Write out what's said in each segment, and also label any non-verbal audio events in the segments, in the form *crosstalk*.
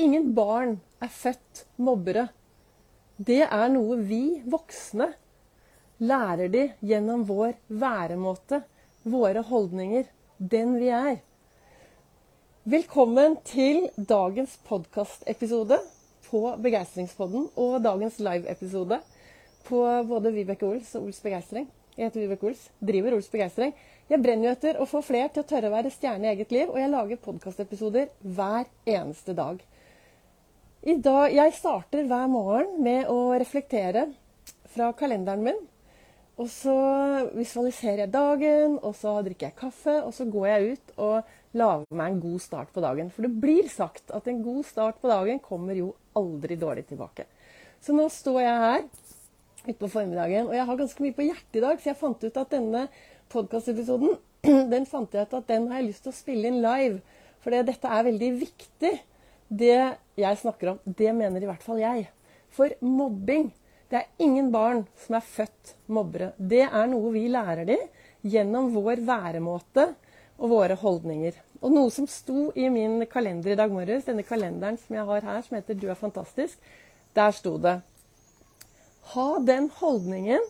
ingen barn er født mobbere. Det er noe vi voksne lærer de gjennom vår væremåte, våre holdninger, den vi er. Velkommen til dagens podkastepisode på Begeistringspodden og dagens live-episode på både Vibeke Ols og Ols Begeistring. Jeg heter Vibeke Ols, driver Ols Begeistring. Jeg brenner jo etter å få flere til å tørre å være stjerne i eget liv, og jeg lager podkastepisoder hver eneste dag. Dag, jeg starter hver morgen med å reflektere fra kalenderen min. Og så visualiserer jeg dagen, og så drikker jeg kaffe, og så går jeg ut og lager meg en god start på dagen. For det blir sagt at en god start på dagen kommer jo aldri dårlig tilbake. Så nå står jeg her utpå formiddagen, og jeg har ganske mye på hjertet i dag, så jeg fant ut at denne podkastepisoden *clears throat* den fant jeg ut at den har jeg lyst til å spille inn live. For dette er veldig viktig det jeg snakker om, det mener i hvert fall jeg. For mobbing Det er ingen barn som er født mobbere. Det er noe vi lærer dem gjennom vår væremåte og våre holdninger. Og noe som sto i min kalender i dag morges, denne kalenderen som jeg har her, som heter 'Du er fantastisk', der sto det Ha den holdningen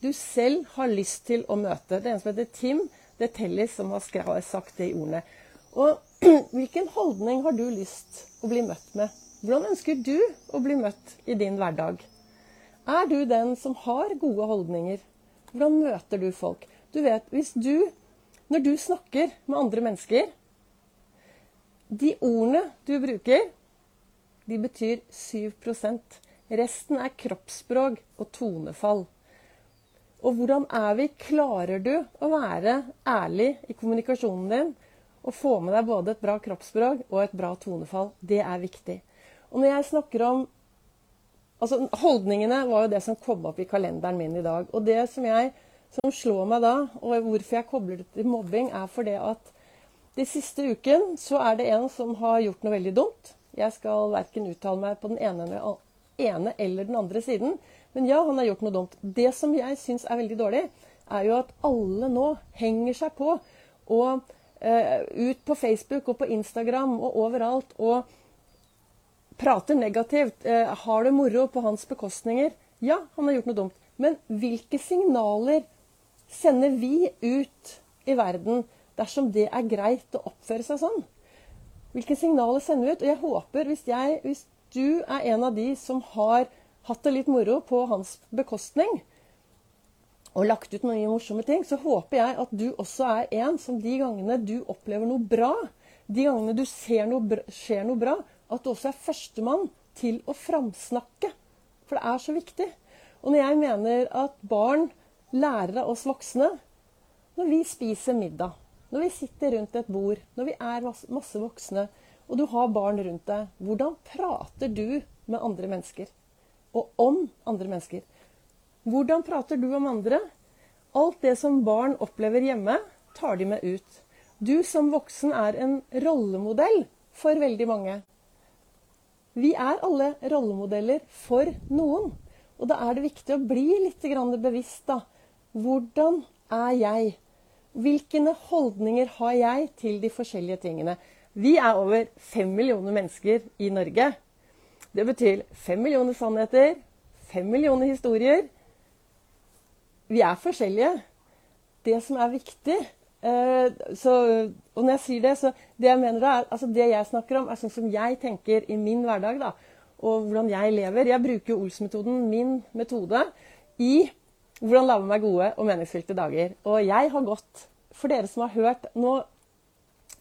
du selv har lyst til å møte. Det er en som heter Tim det er Tellis som har sagt det i ordene. Og hvilken holdning har du lyst å bli møtt med? Hvordan ønsker du å bli møtt i din hverdag? Er du den som har gode holdninger? Hvordan møter du folk? Du vet, hvis du, når du snakker med andre mennesker De ordene du bruker, de betyr 7% Resten er kroppsspråk og tonefall. Og hvordan er vi? Klarer du å være ærlig i kommunikasjonen din og få med deg både et bra kroppsspråk og et bra tonefall? Det er viktig. Og når jeg snakker om Altså, holdningene var jo det som kom opp i kalenderen min i dag. Og det som, jeg, som slår meg da, og hvorfor jeg kobler det til mobbing, er fordi at de siste uken så er det en som har gjort noe veldig dumt. Jeg skal verken uttale meg på den ene, eller den andre siden. Men ja, han har gjort noe dumt. Det som jeg syns er veldig dårlig, er jo at alle nå henger seg på og ut på Facebook og på Instagram og overalt og prater negativt. Uh, har det moro på hans bekostninger? Ja, han har gjort noe dumt. Men hvilke signaler sender vi ut i verden dersom det er greit å oppføre seg sånn? Hvilke signaler sender vi ut? Og jeg håper, hvis, jeg, hvis du er en av de som har hatt det litt moro på hans bekostning og lagt ut mye morsomme ting, så håper jeg at du også er en som de gangene du opplever noe bra, de gangene du ser noe, skjer noe bra, at du også er førstemann til å framsnakke. For det er så viktig. Og når jeg mener at barn lærer av oss voksne Når vi spiser middag, når vi sitter rundt et bord, når vi er masse voksne, og du har barn rundt deg, hvordan prater du med andre mennesker? og om andre mennesker. Hvordan prater du om andre? Alt det som barn opplever hjemme, tar de med ut. Du som voksen er en rollemodell for veldig mange. Vi er alle rollemodeller for noen. Og da er det viktig å bli litt bevisst. da. Hvordan er jeg? Hvilke holdninger har jeg til de forskjellige tingene? Vi er over fem millioner mennesker i Norge. Det betyr fem millioner sannheter, fem millioner historier. Vi er forskjellige. Det som er viktig eh, så, Og når jeg sier det, så det jeg mener da, er, altså det jeg snakker om, er sånn som jeg tenker i min hverdag. da, Og hvordan jeg lever. Jeg bruker Ols-metoden, min metode, i hvordan lage meg gode og meningsfylte dager. Og jeg har gått For dere som har hørt nå,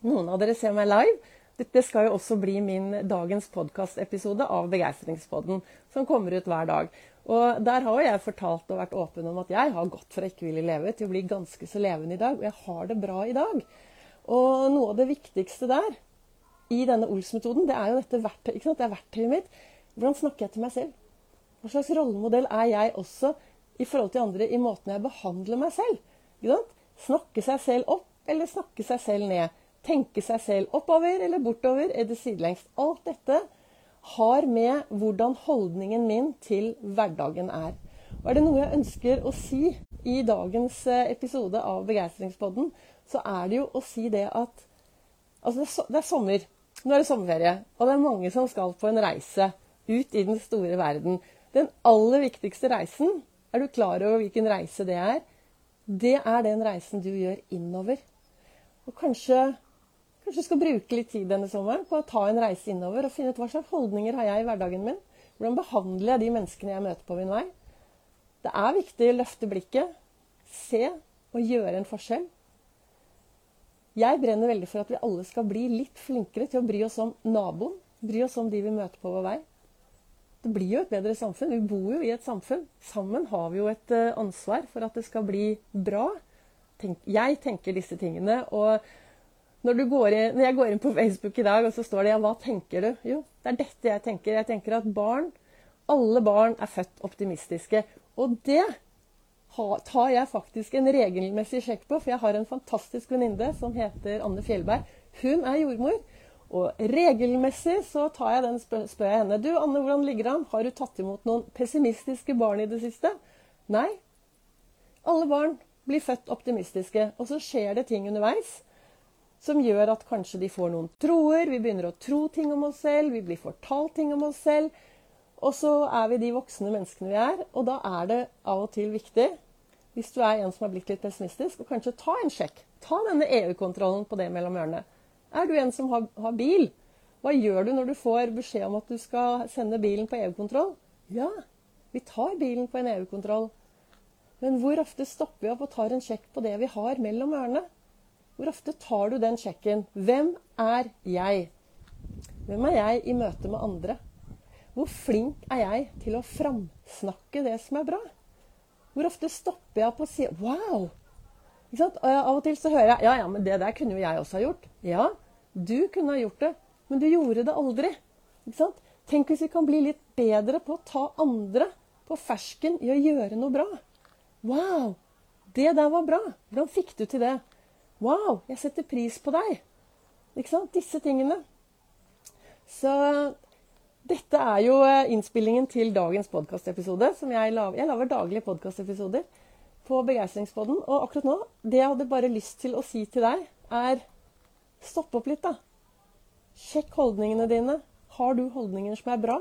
Noen av dere ser meg live. Dette skal jo også bli min dagens podkastepisode av Begeistringspodden, som kommer ut hver dag. Og Der har jeg fortalt og vært åpen om at jeg har gått fra ikke ville leve til å bli ganske så levende i dag. Og jeg har det bra i dag. Og noe av det viktigste der i denne Ols-metoden, det er jo dette verktøy? Det er verktøyet mitt. Hvordan snakker jeg til meg selv? Hva slags rollemodell er jeg også i forhold til andre i måten jeg behandler meg selv? Snakke seg selv opp eller snakke seg selv ned? tenke seg selv oppover eller bortover eller sidelengs. Alt dette har med hvordan holdningen min til hverdagen er. Og er det noe jeg ønsker å si i dagens eh, episode av Begeistringspodden, så er det jo å si det at Altså, det er sommer. Nå er det sommerferie, og det er mange som skal på en reise ut i den store verden. Den aller viktigste reisen, er du klar over hvilken reise det er? Det er den reisen du gjør innover. Og kanskje, kanskje skal bruke litt tid denne sommeren på å ta en reise innover og finne ut hva slags holdninger har jeg i hverdagen min? Hvordan behandler jeg de menneskene jeg møter på min vei? Det er viktig å løfte blikket, se og gjøre en forskjell. Jeg brenner veldig for at vi alle skal bli litt flinkere til å bry oss om naboen. Bry oss om de vi møter på vår vei. Det blir jo et bedre samfunn. Vi bor jo i et samfunn. Sammen har vi jo et eh, ansvar for at det skal bli bra. Jeg tenker disse tingene. Og når, inn, når, jeg går inn på Facebook i dag, og så står det ja, hva tenker du? Jo, det er dette jeg tenker. Jeg tenker at barn, alle barn er født optimistiske. Og det tar jeg faktisk en regelmessig sjekk på, for jeg har en fantastisk venninne som heter Anne Fjellberg. Hun er jordmor. Og regelmessig så tar jeg den, spør jeg henne. Du, Anne, hvordan ligger det an? Har du tatt imot noen pessimistiske barn i det siste? Nei. Alle barn blir født optimistiske. Og så skjer det ting underveis som gjør at kanskje de får noen troer. Vi begynner å tro ting om oss selv. Vi blir fortalt ting om oss selv. Og så er vi de voksne menneskene vi er. Og da er det av og til viktig hvis du er en som har blitt litt pessimistisk, og kanskje ta en sjekk. Ta denne EU-kontrollen på det mellom ørene. Er du en som har, har, bil? Hva gjør du når du får beskjed om at du skal sende bilen på EU-kontroll? Ja, vi tar bilen på en EU-kontroll. Men hvor ofte stopper vi opp og tar en sjekk på det vi har mellom ørene? Hvor ofte tar du den sjekken? Hvem er jeg? Hvem er jeg i møte med andre? Hvor flink er jeg til å framsnakke det som er bra? Hvor ofte stopper jeg opp og sier 'wow'? Av og til så hører jeg 'ja, ja, men det der kunne jo jeg også ha gjort'. Ja, du kunne ha gjort det, men du gjorde det aldri. Tenk hvis vi kan bli litt bedre på å ta andre på fersken i å gjøre noe bra. Wow, det der var bra. Hvordan fikk du til det? Wow, jeg setter pris på deg. Ikke sant? Disse tingene. Så dette er jo eh, innspillingen til dagens podkastepisode. Jeg, laver. jeg lager daglige podkastepisoder på Begeistringspodden. Og akkurat nå, det jeg hadde bare lyst til å si til deg, er stopp opp litt, da. Sjekk holdningene dine. Har du holdninger som er bra?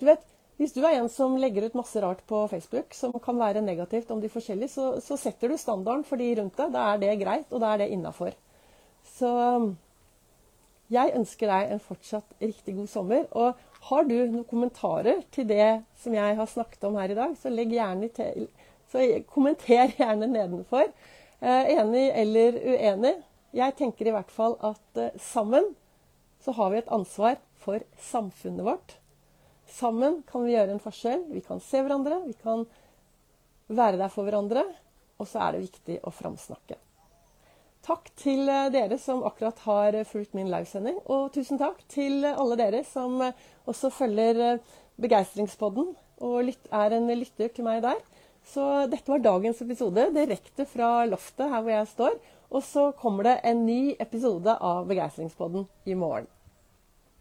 Du vet, Hvis du er en som legger ut masse rart på Facebook som kan være negativt om de forskjellige, så, så setter du standarden for de rundt deg. Da er det greit, og da er det innafor. Så jeg ønsker deg en fortsatt riktig god sommer. Og har du noen kommentarer til det som jeg har snakket om her i dag, så, til, så kommenter gjerne nedenfor. Eh, enig eller uenig. Jeg tenker i hvert fall at eh, sammen så har vi et ansvar for samfunnet vårt. Sammen kan vi gjøre en forskjell. Vi kan se hverandre, vi kan være der for hverandre. Og så er det viktig å framsnakke. Takk til eh, dere som akkurat har fulgt min livesending. Og tusen takk til alle dere som eh, også følger eh, Begeistringspodden og er en lytter til meg der. Så dette var dagens episode direkte fra loftet her hvor jeg står. Og så kommer det en ny episode av Begeistringspodden i morgen.